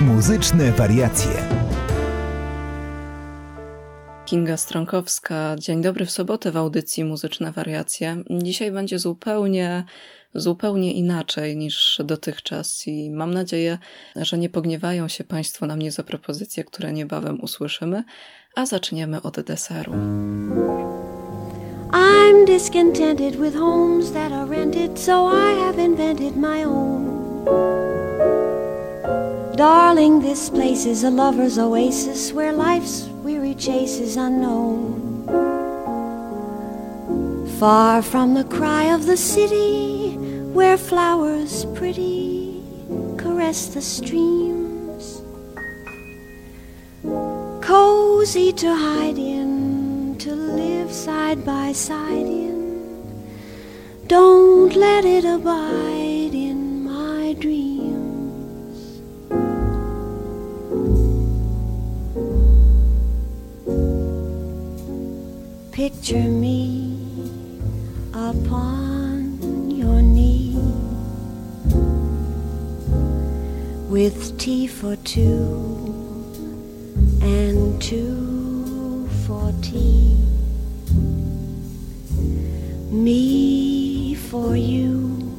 Muzyczne wariacje. Kinga Stronkowska. Dzień dobry w sobotę w audycji Muzyczne wariacje. Dzisiaj będzie zupełnie zupełnie inaczej niż dotychczas i mam nadzieję, że nie pogniewają się Państwo na mnie za propozycje, które niebawem usłyszymy, a zaczniemy od deseru. I'm discontented with homes that are rented, so I have invented my own. Darling, this place is a lover's oasis where life's weary chase is unknown. Far from the cry of the city, where flowers pretty caress the streams, cozy to hide in, to live side by side in. Don't let it abide in my dreams. Picture me upon your knee with tea for two and two for tea. Me for you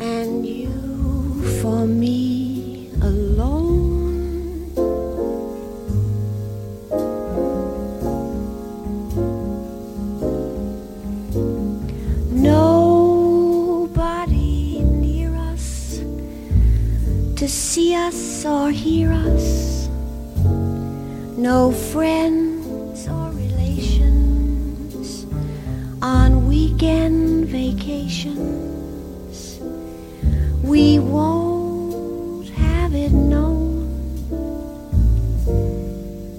and you for me to see us or hear us. No friends or relations on weekend vacations. We won't have it known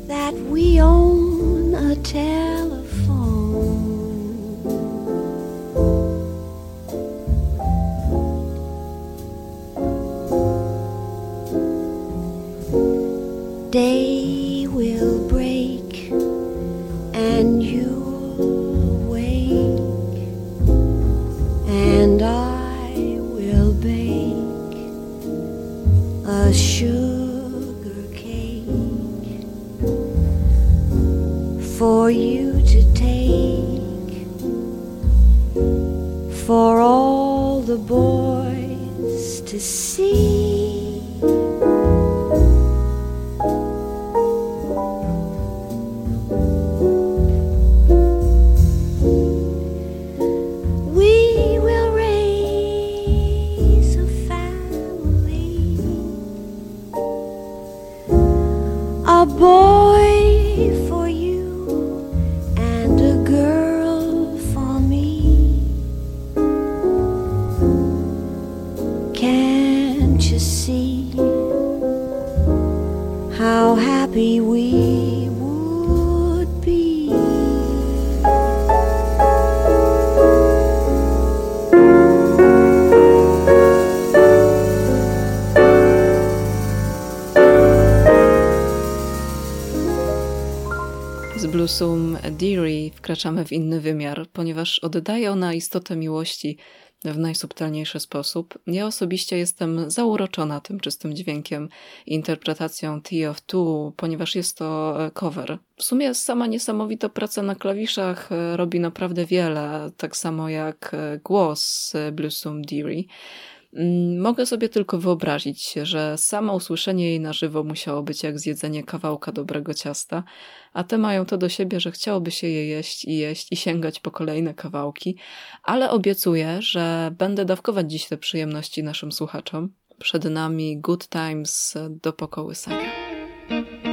that we own a telephone. Z bluesum Deary wkraczamy w inny wymiar, ponieważ oddaje ona istotę miłości w najsubtelniejszy sposób. Ja osobiście jestem zauroczona tym czystym dźwiękiem i interpretacją Tea of Two, ponieważ jest to cover. W sumie sama niesamowita praca na klawiszach robi naprawdę wiele, tak samo jak głos bluesum Deary. Mogę sobie tylko wyobrazić, że samo usłyszenie jej na żywo musiało być jak zjedzenie kawałka dobrego ciasta, a te mają to do siebie, że chciałoby się je jeść i jeść i sięgać po kolejne kawałki, ale obiecuję, że będę dawkować dziś te przyjemności naszym słuchaczom. Przed nami Good Times do pokołysania. You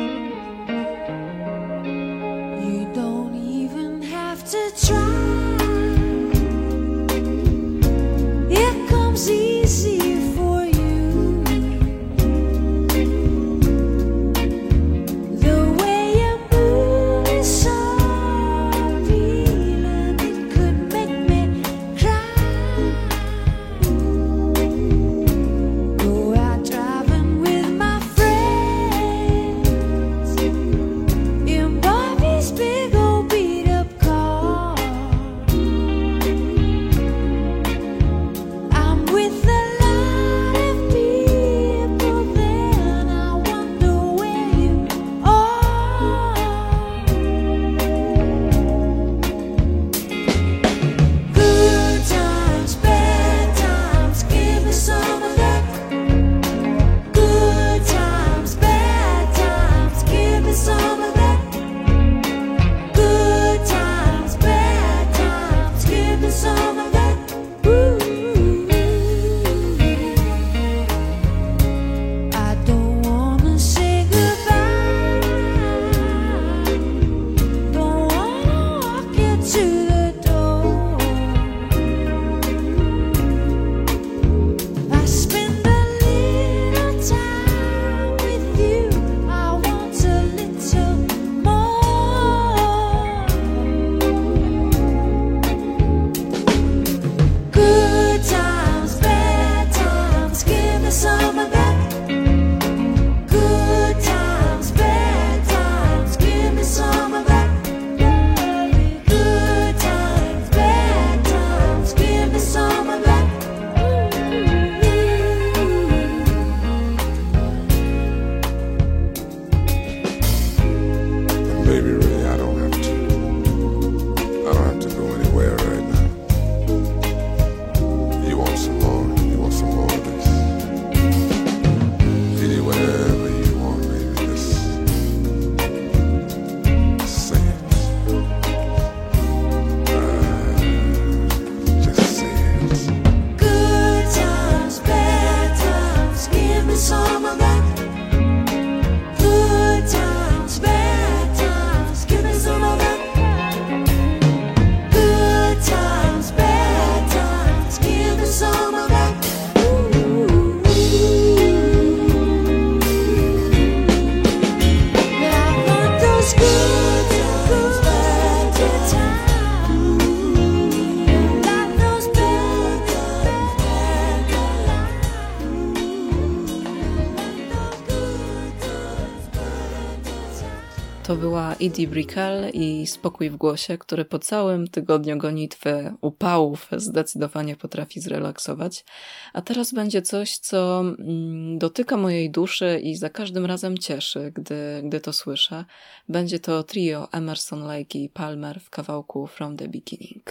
To była Edie Brickell i Spokój w głosie, który po całym tygodniu gonitwy, upałów zdecydowanie potrafi zrelaksować. A teraz będzie coś, co mm, dotyka mojej duszy i za każdym razem cieszy, gdy, gdy to słyszę. Będzie to trio Emerson, Lake i Palmer w kawałku From the Beginning.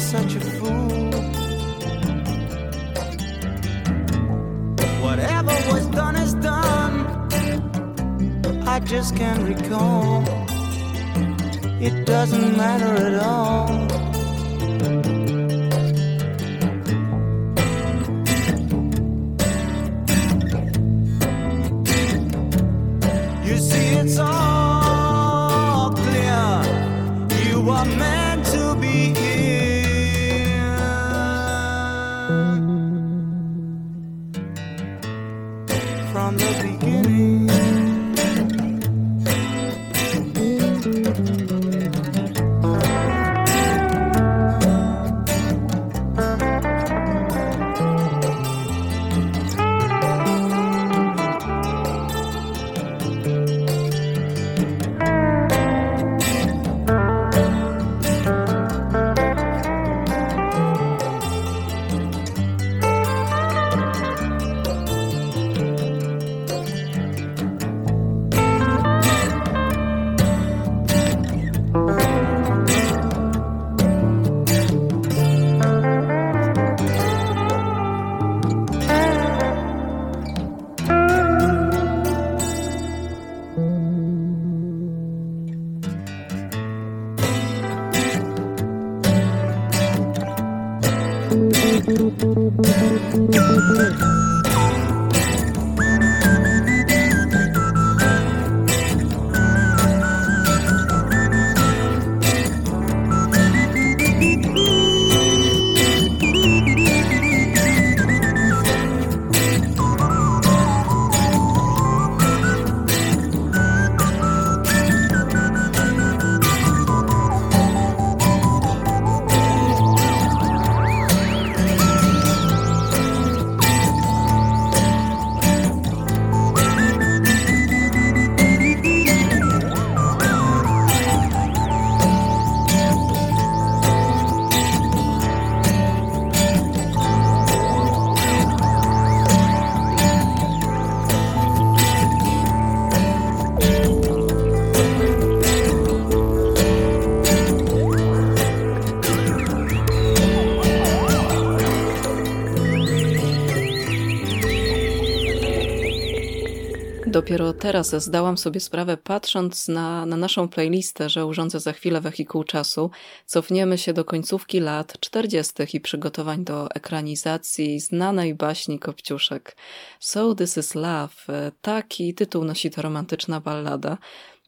Such a fool. Whatever was done is done. I just can't recall. It doesn't matter at all. Teraz zdałam sobie sprawę, patrząc na, na naszą playlistę, że urządzę za chwilę wehikuł czasu. Cofniemy się do końcówki lat 40. i przygotowań do ekranizacji znanej baśni Kopciuszek. So This Is Love. Taki tytuł nosi ta romantyczna ballada.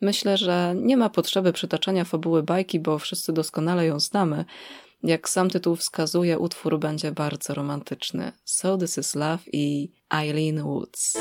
Myślę, że nie ma potrzeby przytaczania fabuły bajki, bo wszyscy doskonale ją znamy. Jak sam tytuł wskazuje, utwór będzie bardzo romantyczny. So This Is Love i Eileen Woods.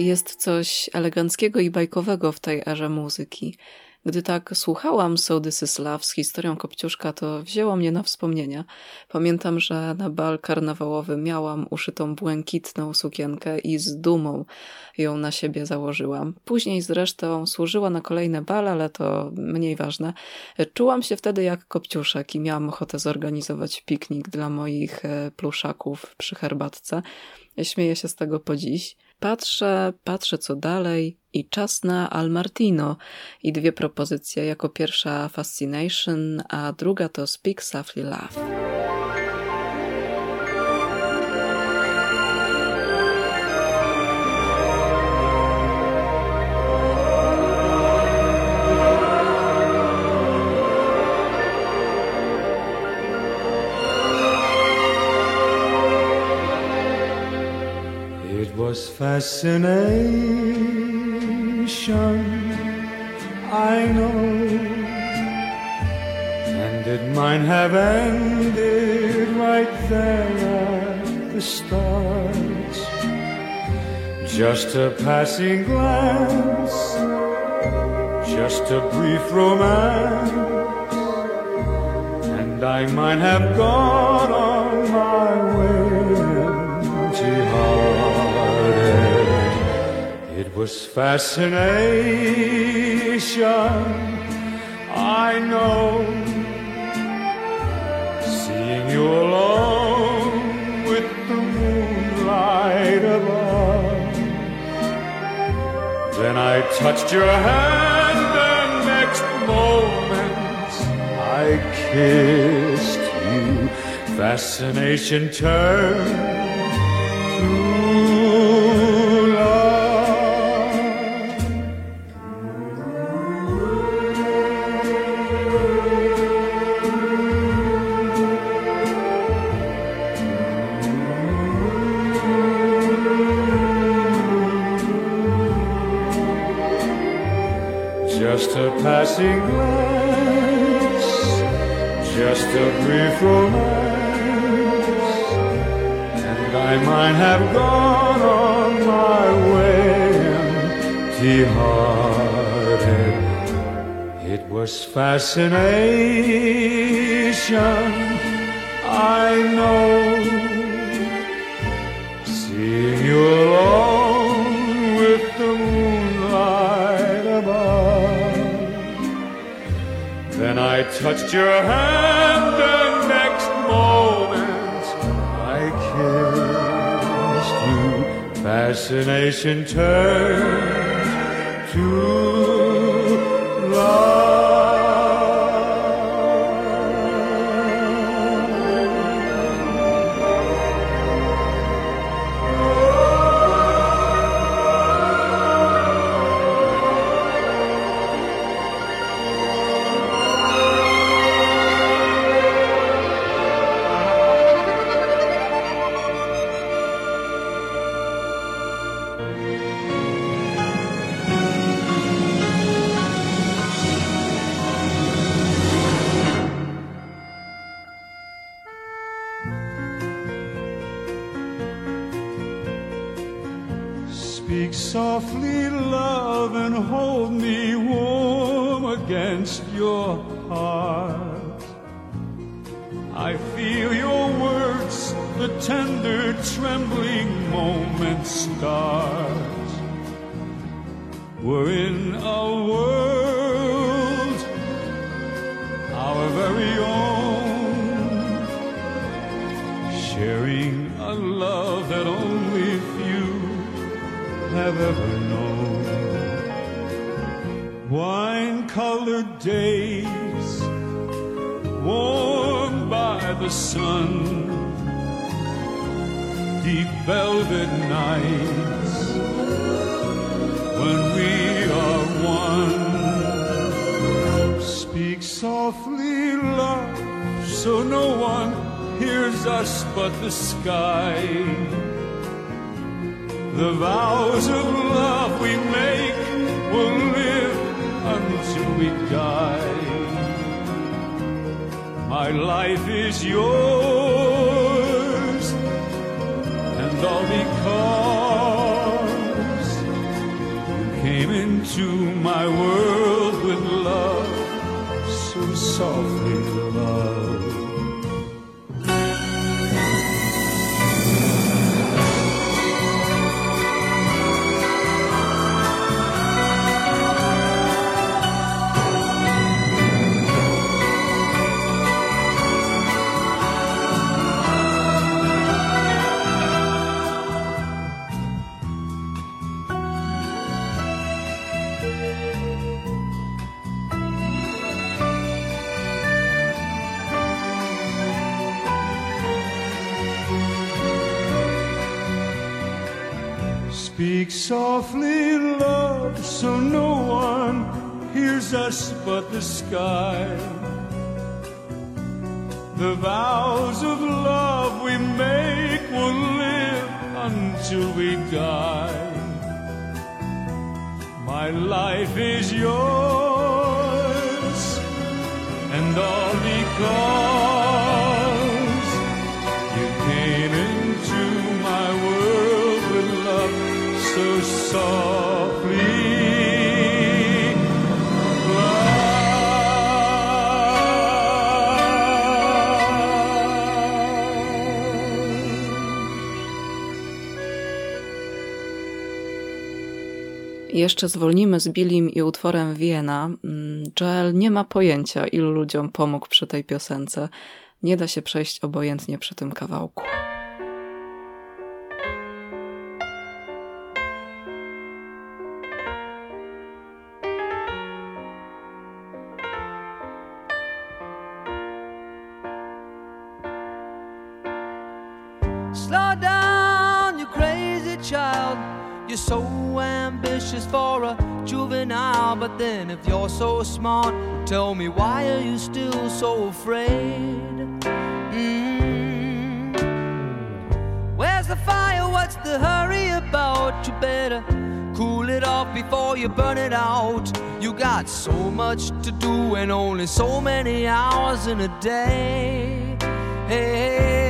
Jest coś eleganckiego i bajkowego w tej erze muzyki. Gdy tak słuchałam So This Is Love z historią Kopciuszka, to wzięło mnie na wspomnienia. Pamiętam, że na bal karnawałowy miałam uszytą błękitną sukienkę i z dumą ją na siebie założyłam. Później zresztą służyła na kolejne bale, ale to mniej ważne. Czułam się wtedy jak Kopciuszek i miałam ochotę zorganizować piknik dla moich e, pluszaków przy herbatce. Śmieję się z tego po dziś. Patrzę, patrzę co dalej i czas na Al Martino i dwie propozycje. Jako pierwsza Fascination, a druga to Speak Softly Love. Was fascination, I know, and it might have ended right there at the start. Just a passing glance, just a brief romance, and I might have gone on my way was fascination, I know, seeing you alone with the moonlight above. Then I touched your hand, and next moment I kissed you. Fascination turned to was fascination, I know, seeing you alone with the moonlight above. Then I touched your hand, and next moment I kissed you. Fascination turned to Speak softly, love, and hold me warm against your heart. I feel your words, the tender, trembling moment start. We're in a world, our very own, sharing a love that only have ever known. Wine colored days, warmed by the sun, deep velvet nights when we are one. Speak softly, love, so no one hears us but the sky. The vows of love we make will live until we die. My life is yours, and all because you came into my world with love, so softly, love. Speak softly, love, so no one hears us but the sky. The vows of love we make will live until we die. My life is yours, and all because Jeszcze zwolnimy z Billim i utworem Wiena. Mm, Joel nie ma pojęcia, ilu ludziom pomógł przy tej piosence. Nie da się przejść obojętnie przy tym kawałku. Ambitious for a juvenile, but then if you're so smart, tell me why are you still so afraid? Mm. Where's the fire? What's the hurry about? You better cool it off before you burn it out. You got so much to do and only so many hours in a day. Hey,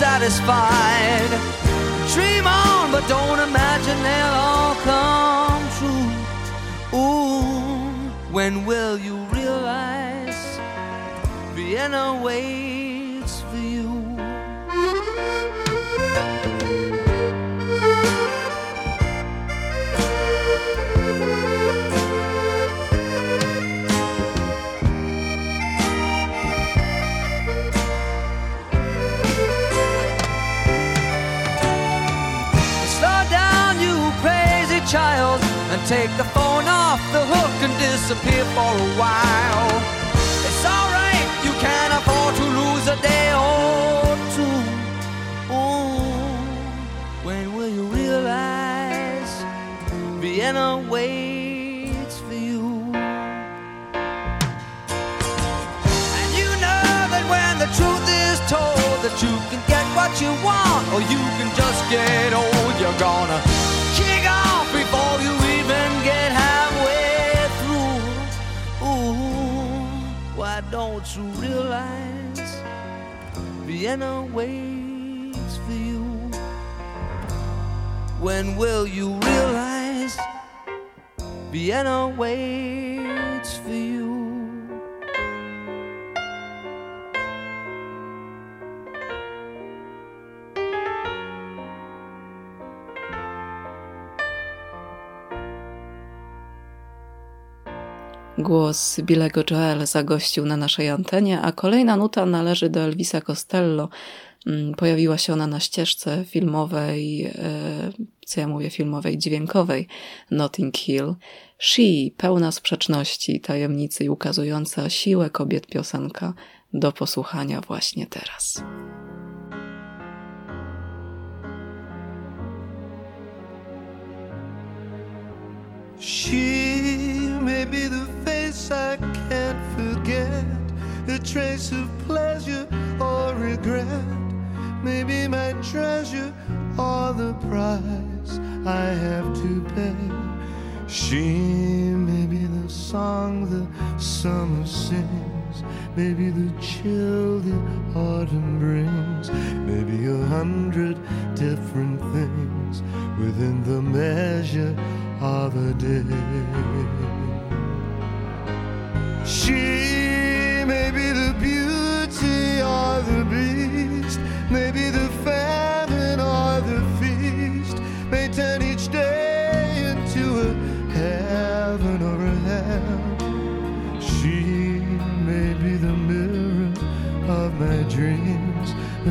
Satisfied? Dream on, but don't imagine they'll all come true. Ooh, when will you realize Vienna waits take the phone off the hook and disappear for a while. It's alright, you can afford to lose a day or two. Ooh, when will you realize Vienna waits for you? And you know that when the truth is told that you can get what you want why don't realize Vienna waits for you? When will you realize Vienna waits Głos Billego Joel zagościł na naszej antenie, a kolejna nuta należy do Elvisa Costello. Mm, Pojawiła się ona na ścieżce filmowej, e, co ja mówię, filmowej, dźwiękowej Notting Hill. She, pełna sprzeczności, tajemnicy i ukazująca siłę kobiet piosenka do posłuchania właśnie teraz. She may be the face I can't forget, a trace of pleasure or regret. Maybe my treasure or the price I have to pay. She may be the song the summer sings, maybe the chill the autumn brings, maybe a hundred different things within the measure of a day. She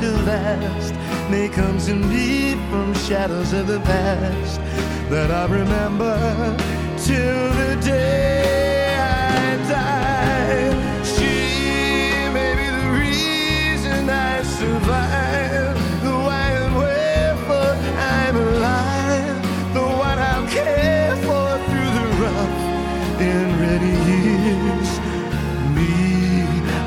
To last. May come to me from shadows of the past that I remember till the day I die. She may be the reason I survive, the why and wherefore I'm alive, the one I'll care for through the rough and ready years.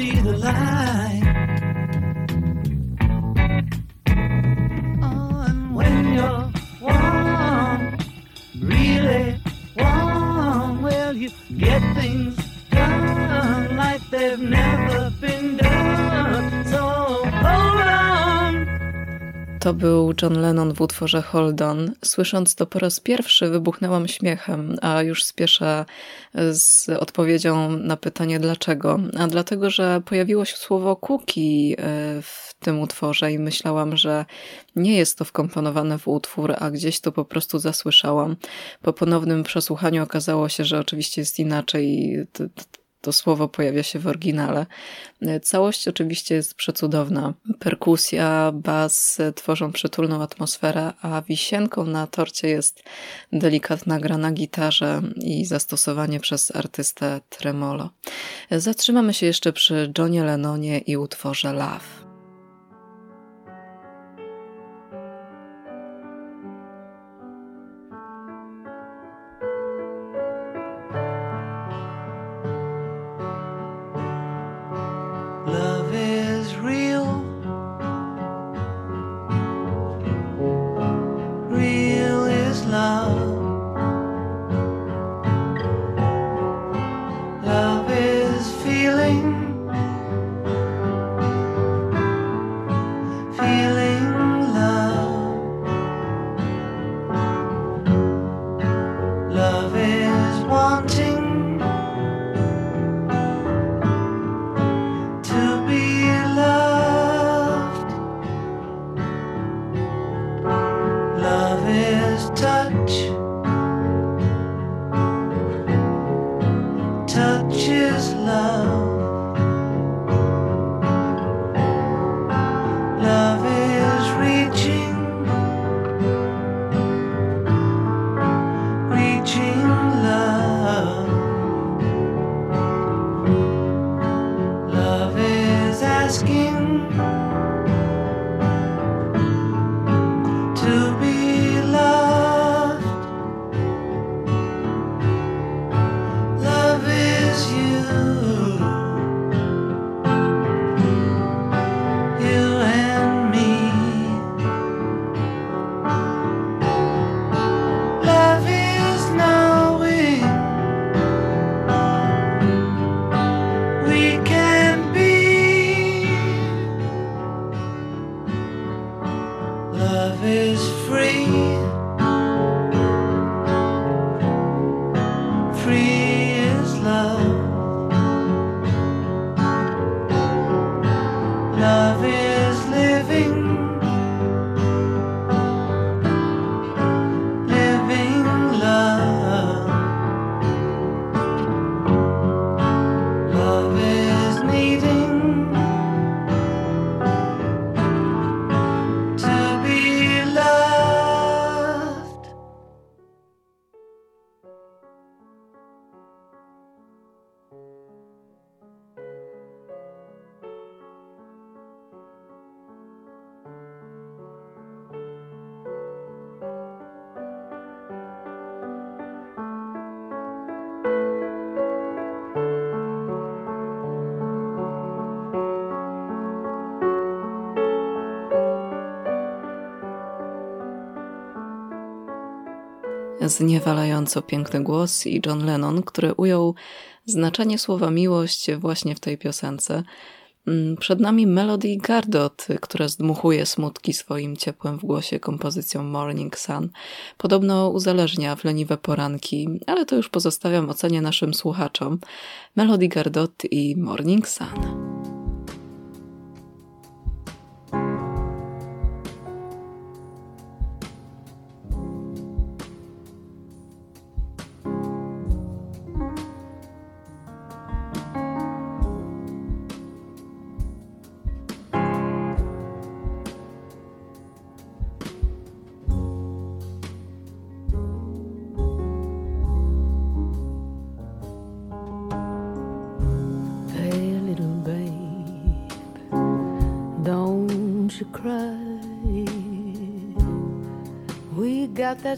See the light. To był John Lennon w utworze Hold On. Słysząc to po raz pierwszy wybuchnęłam śmiechem, a już spieszę z odpowiedzią na pytanie dlaczego. A dlatego, że pojawiło się słowo cookie e, w tym utworze i myślałam, że nie jest to wkomponowane w utwór, a gdzieś to po prostu zasłyszałam. Po ponownym przesłuchaniu okazało się, że oczywiście jest inaczej to słowo pojawia się w oryginale. Całość oczywiście jest przecudowna. Perkusja, bas tworzą przytulną atmosferę, a wisienką na torcie jest delikatna gra na gitarze i zastosowanie przez artystę tremolo. Zatrzymamy się jeszcze przy Johnie Lennonie i utworze. Love Zniewalająco piękny głos i John Lennon, który ujął znaczenie słowa miłość właśnie w tej piosence. Mm, przed nami Melody Gardot, która zdmuchuje smutki swoim ciepłem w głosie kompozycją Morning Sun. Podobno uzależnia w leniwe poranki, ale to już pozostawiam ocenie naszym słuchaczom. Melody Gardot i Morning Sun.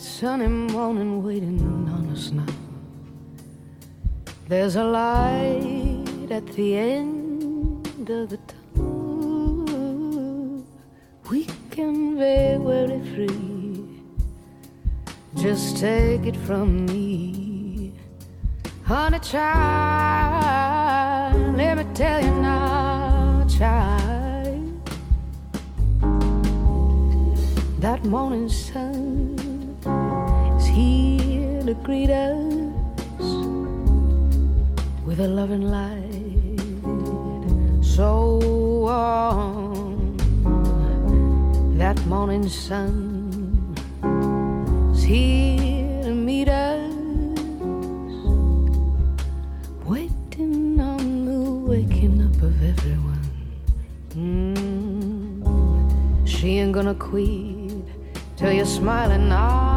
Sunny morning waiting on us now. There's a light at the end of the tunnel. We can be very free. Just take it from me, honey child. Let me tell you now, child. That morning sun here to greet us with a loving light so warm. That morning sun is here to meet us, waiting on the waking up of everyone. Mm. She ain't gonna quit till you're smiling now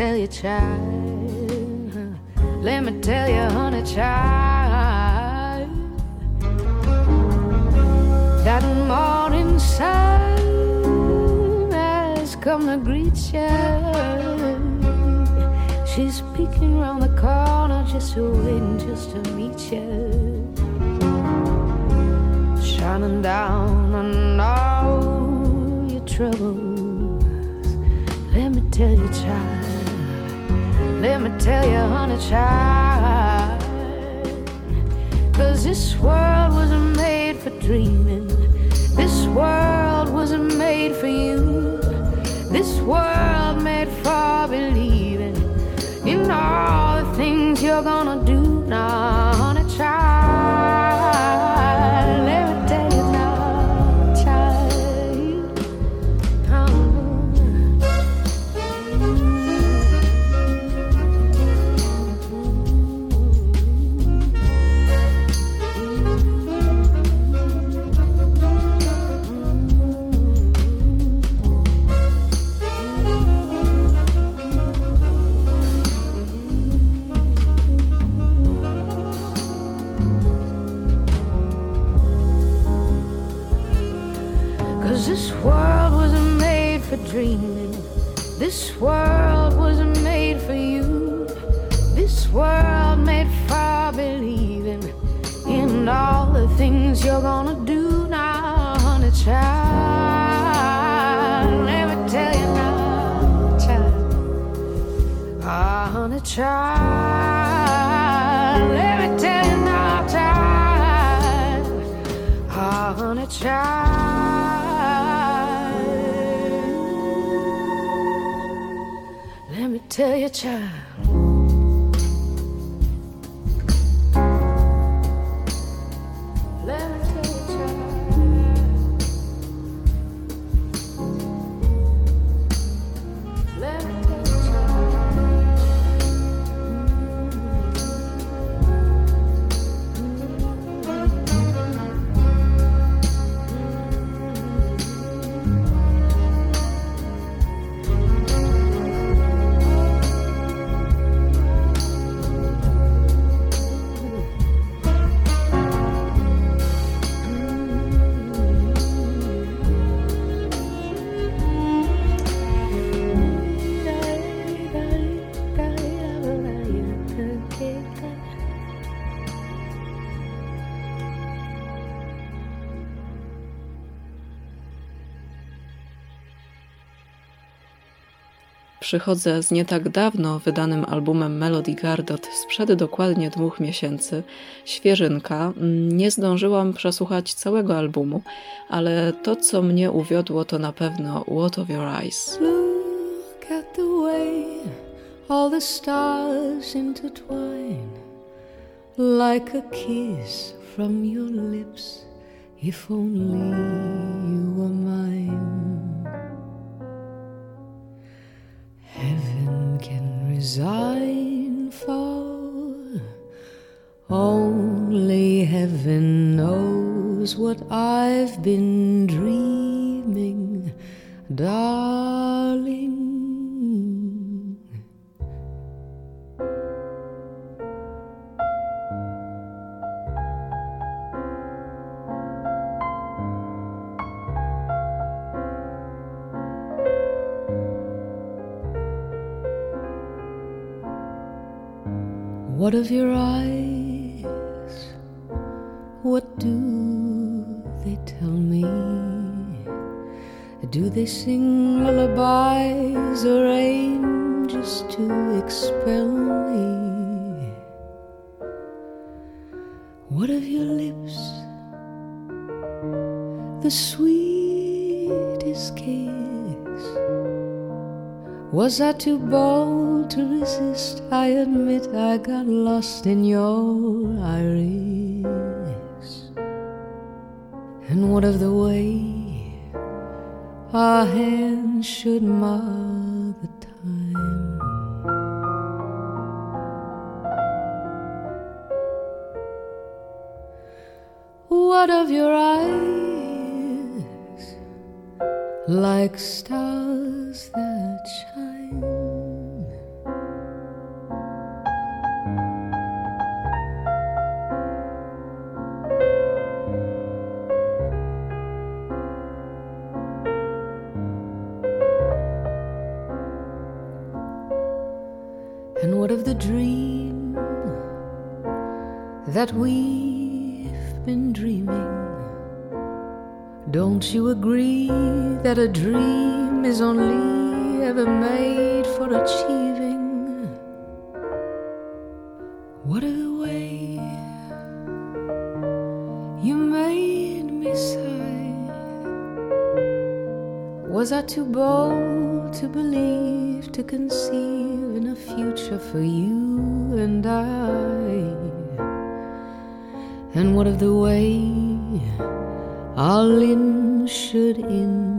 tell you, child. Let me tell you, honey, child. That morning sun has come to greet you. She's peeking around the corner, just waiting just to meet you. Shining down on all your troubles. Let me tell you, child. Let me tell you, honey, child. Cause this world wasn't made for dreaming. This world wasn't made for you. This world made for believing in all the things you're gonna do now, Przychodzę z nie tak dawno wydanym albumem Melody Gardot sprzed dokładnie dwóch miesięcy. Świeżynka. Nie zdążyłam przesłuchać całego albumu, ale to, co mnie uwiodło, to na pewno What of Your Eyes. Look at the way all the stars intertwine like a kiss from your lips. If only you were mine. Resign for only heaven knows what I've been dreaming, darling. What of your eyes? What do they tell me? Do they sing lullabies or aim just to expel me? What of your lips? The sweetest kiss. Was I too bold to resist? I admit I got lost in your iris. And what of the way our hands should mar the time? What of your eyes like stars that the dream that we've been dreaming? Don't you agree that a dream is only ever made for achieving? What a way you made me sigh? Was I too bold to believe, to conceive future for you and I? And what of the way our limbs should intertwine?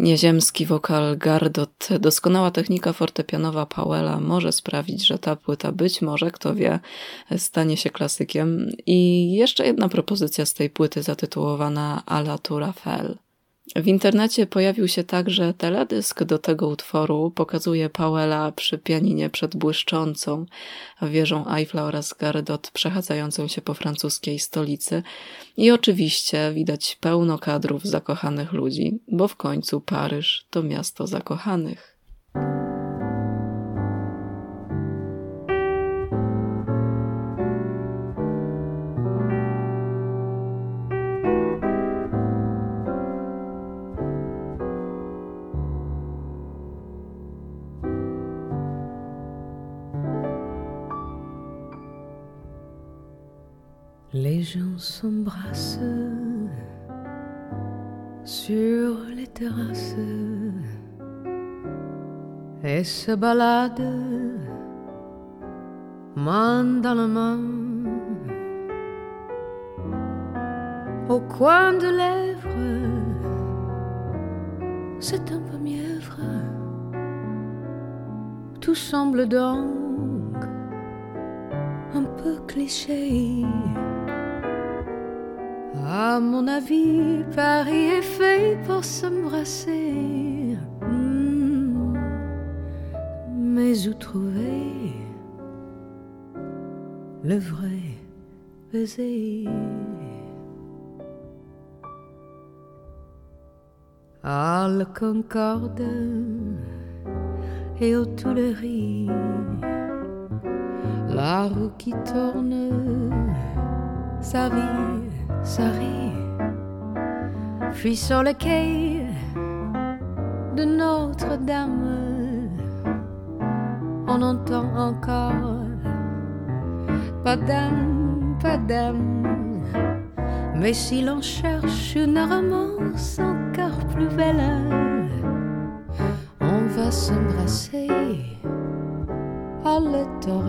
Nieziemski wokal Gardot, doskonała technika fortepianowa Powella może sprawić, że ta płyta być może, kto wie, stanie się klasykiem. I jeszcze jedna propozycja z tej płyty zatytułowana Ala Tour Eiffel. W internecie pojawił się także teledysk do tego utworu. Pokazuje Powella przy pianinie przed błyszczącą wieżą Eiffla oraz Gardot przechadzającą się po francuskiej stolicy. I oczywiście widać pełno kadrów zakochanych ludzi, bo w końcu Paryż to miasto zakochanych. Se baladent main dans la main au coin de lèvres. C'est un peu mièvre, tout semble donc un peu cliché. À mon avis, Paris est fait pour s'embrasser. Où trouver le vrai baiser À la Concorde et aux Tuileries, la roue qui tourne, sa vie ça rit. Puis sur le quai de Notre-Dame, on entend encore pas d'âme. Mais si l'on cherche une romance encore plus belle, on va s'embrasser à la Tour.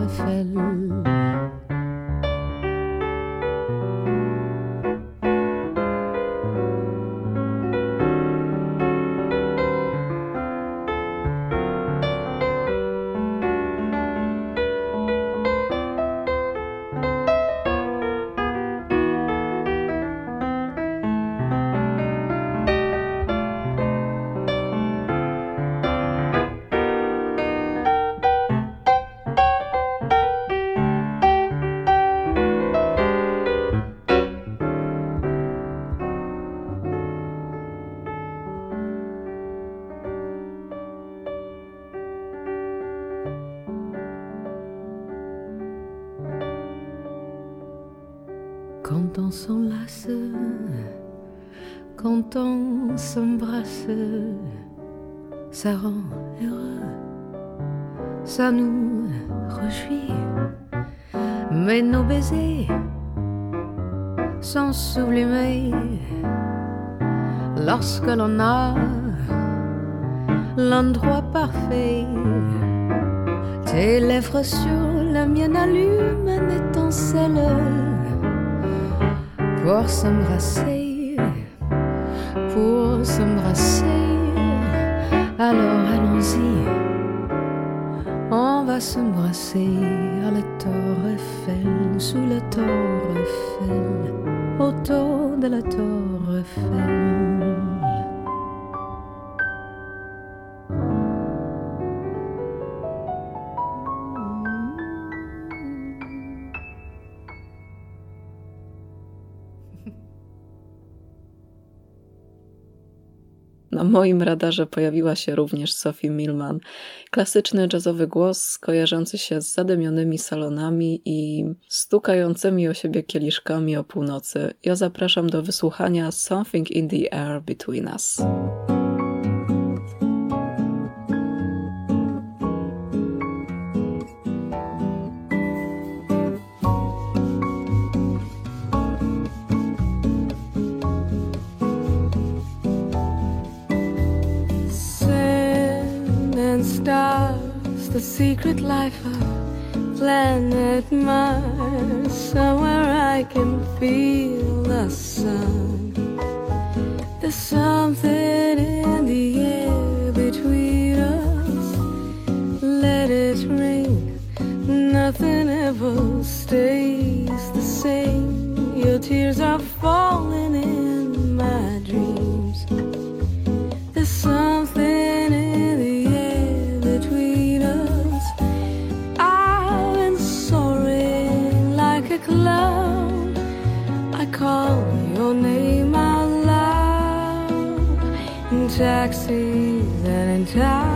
On s'enlace, quand on s'embrasse, ça rend heureux, ça nous réjouit. Mais nos baisers sont sublimés lorsque l'on a l'endroit parfait. Tes lèvres sur la mienne allument une étincelle pour s'embrasser, pour s'embrasser. Alors allons-y, on va s'embrasser à la tour Eiffel, sous la tour Eiffel, autour de la tour Eiffel. Moim radarze pojawiła się również Sophie Milman. Klasyczny jazzowy głos kojarzący się z zadymionymi salonami i stukającymi o siebie kieliszkami o północy. Ja zapraszam do wysłuchania Something in the Air Between Us. Stars, the secret life of planet Mars. Somewhere I can feel the sun. There's something in the air between us. Let it ring. Nothing ever stays the same. Your tears are falling in my dreams. your name out loud in taxis and in towers.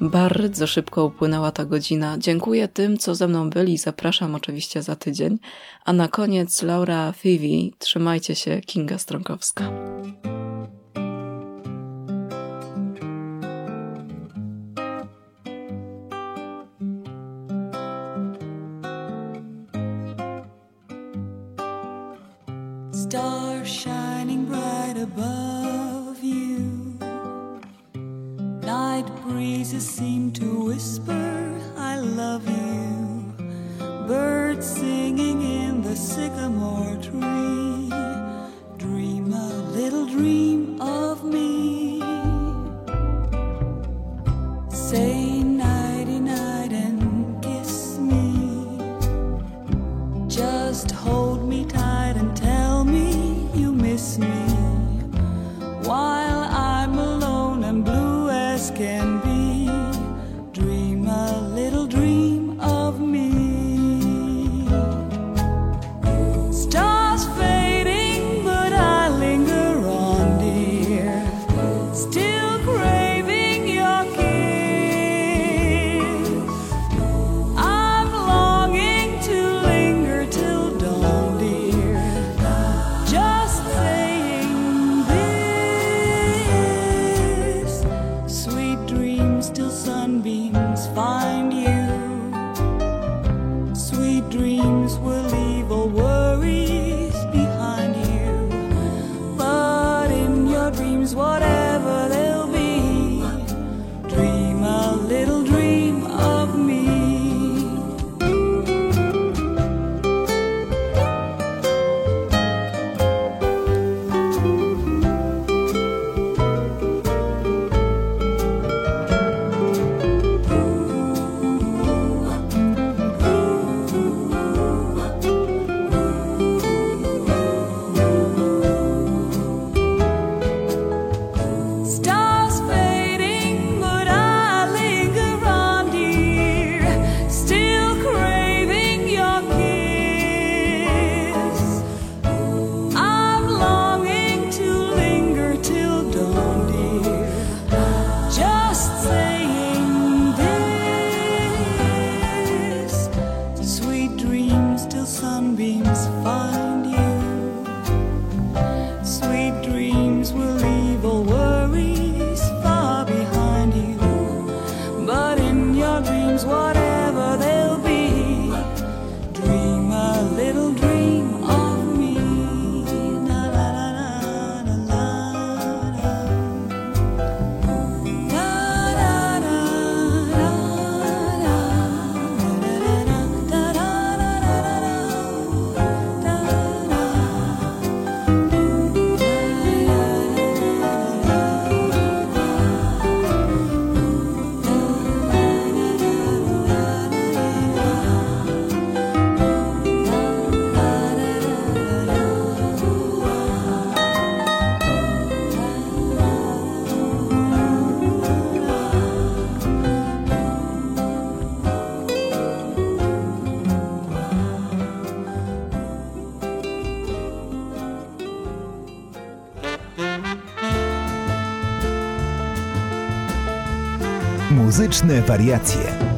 Bardzo szybko upłynęła ta godzina. Dziękuję tym, co ze mną byli. Zapraszam oczywiście za tydzień. A na koniec Laura Fivi. Trzymajcie się, Kinga Strąkowska. Muzyczne wariacje.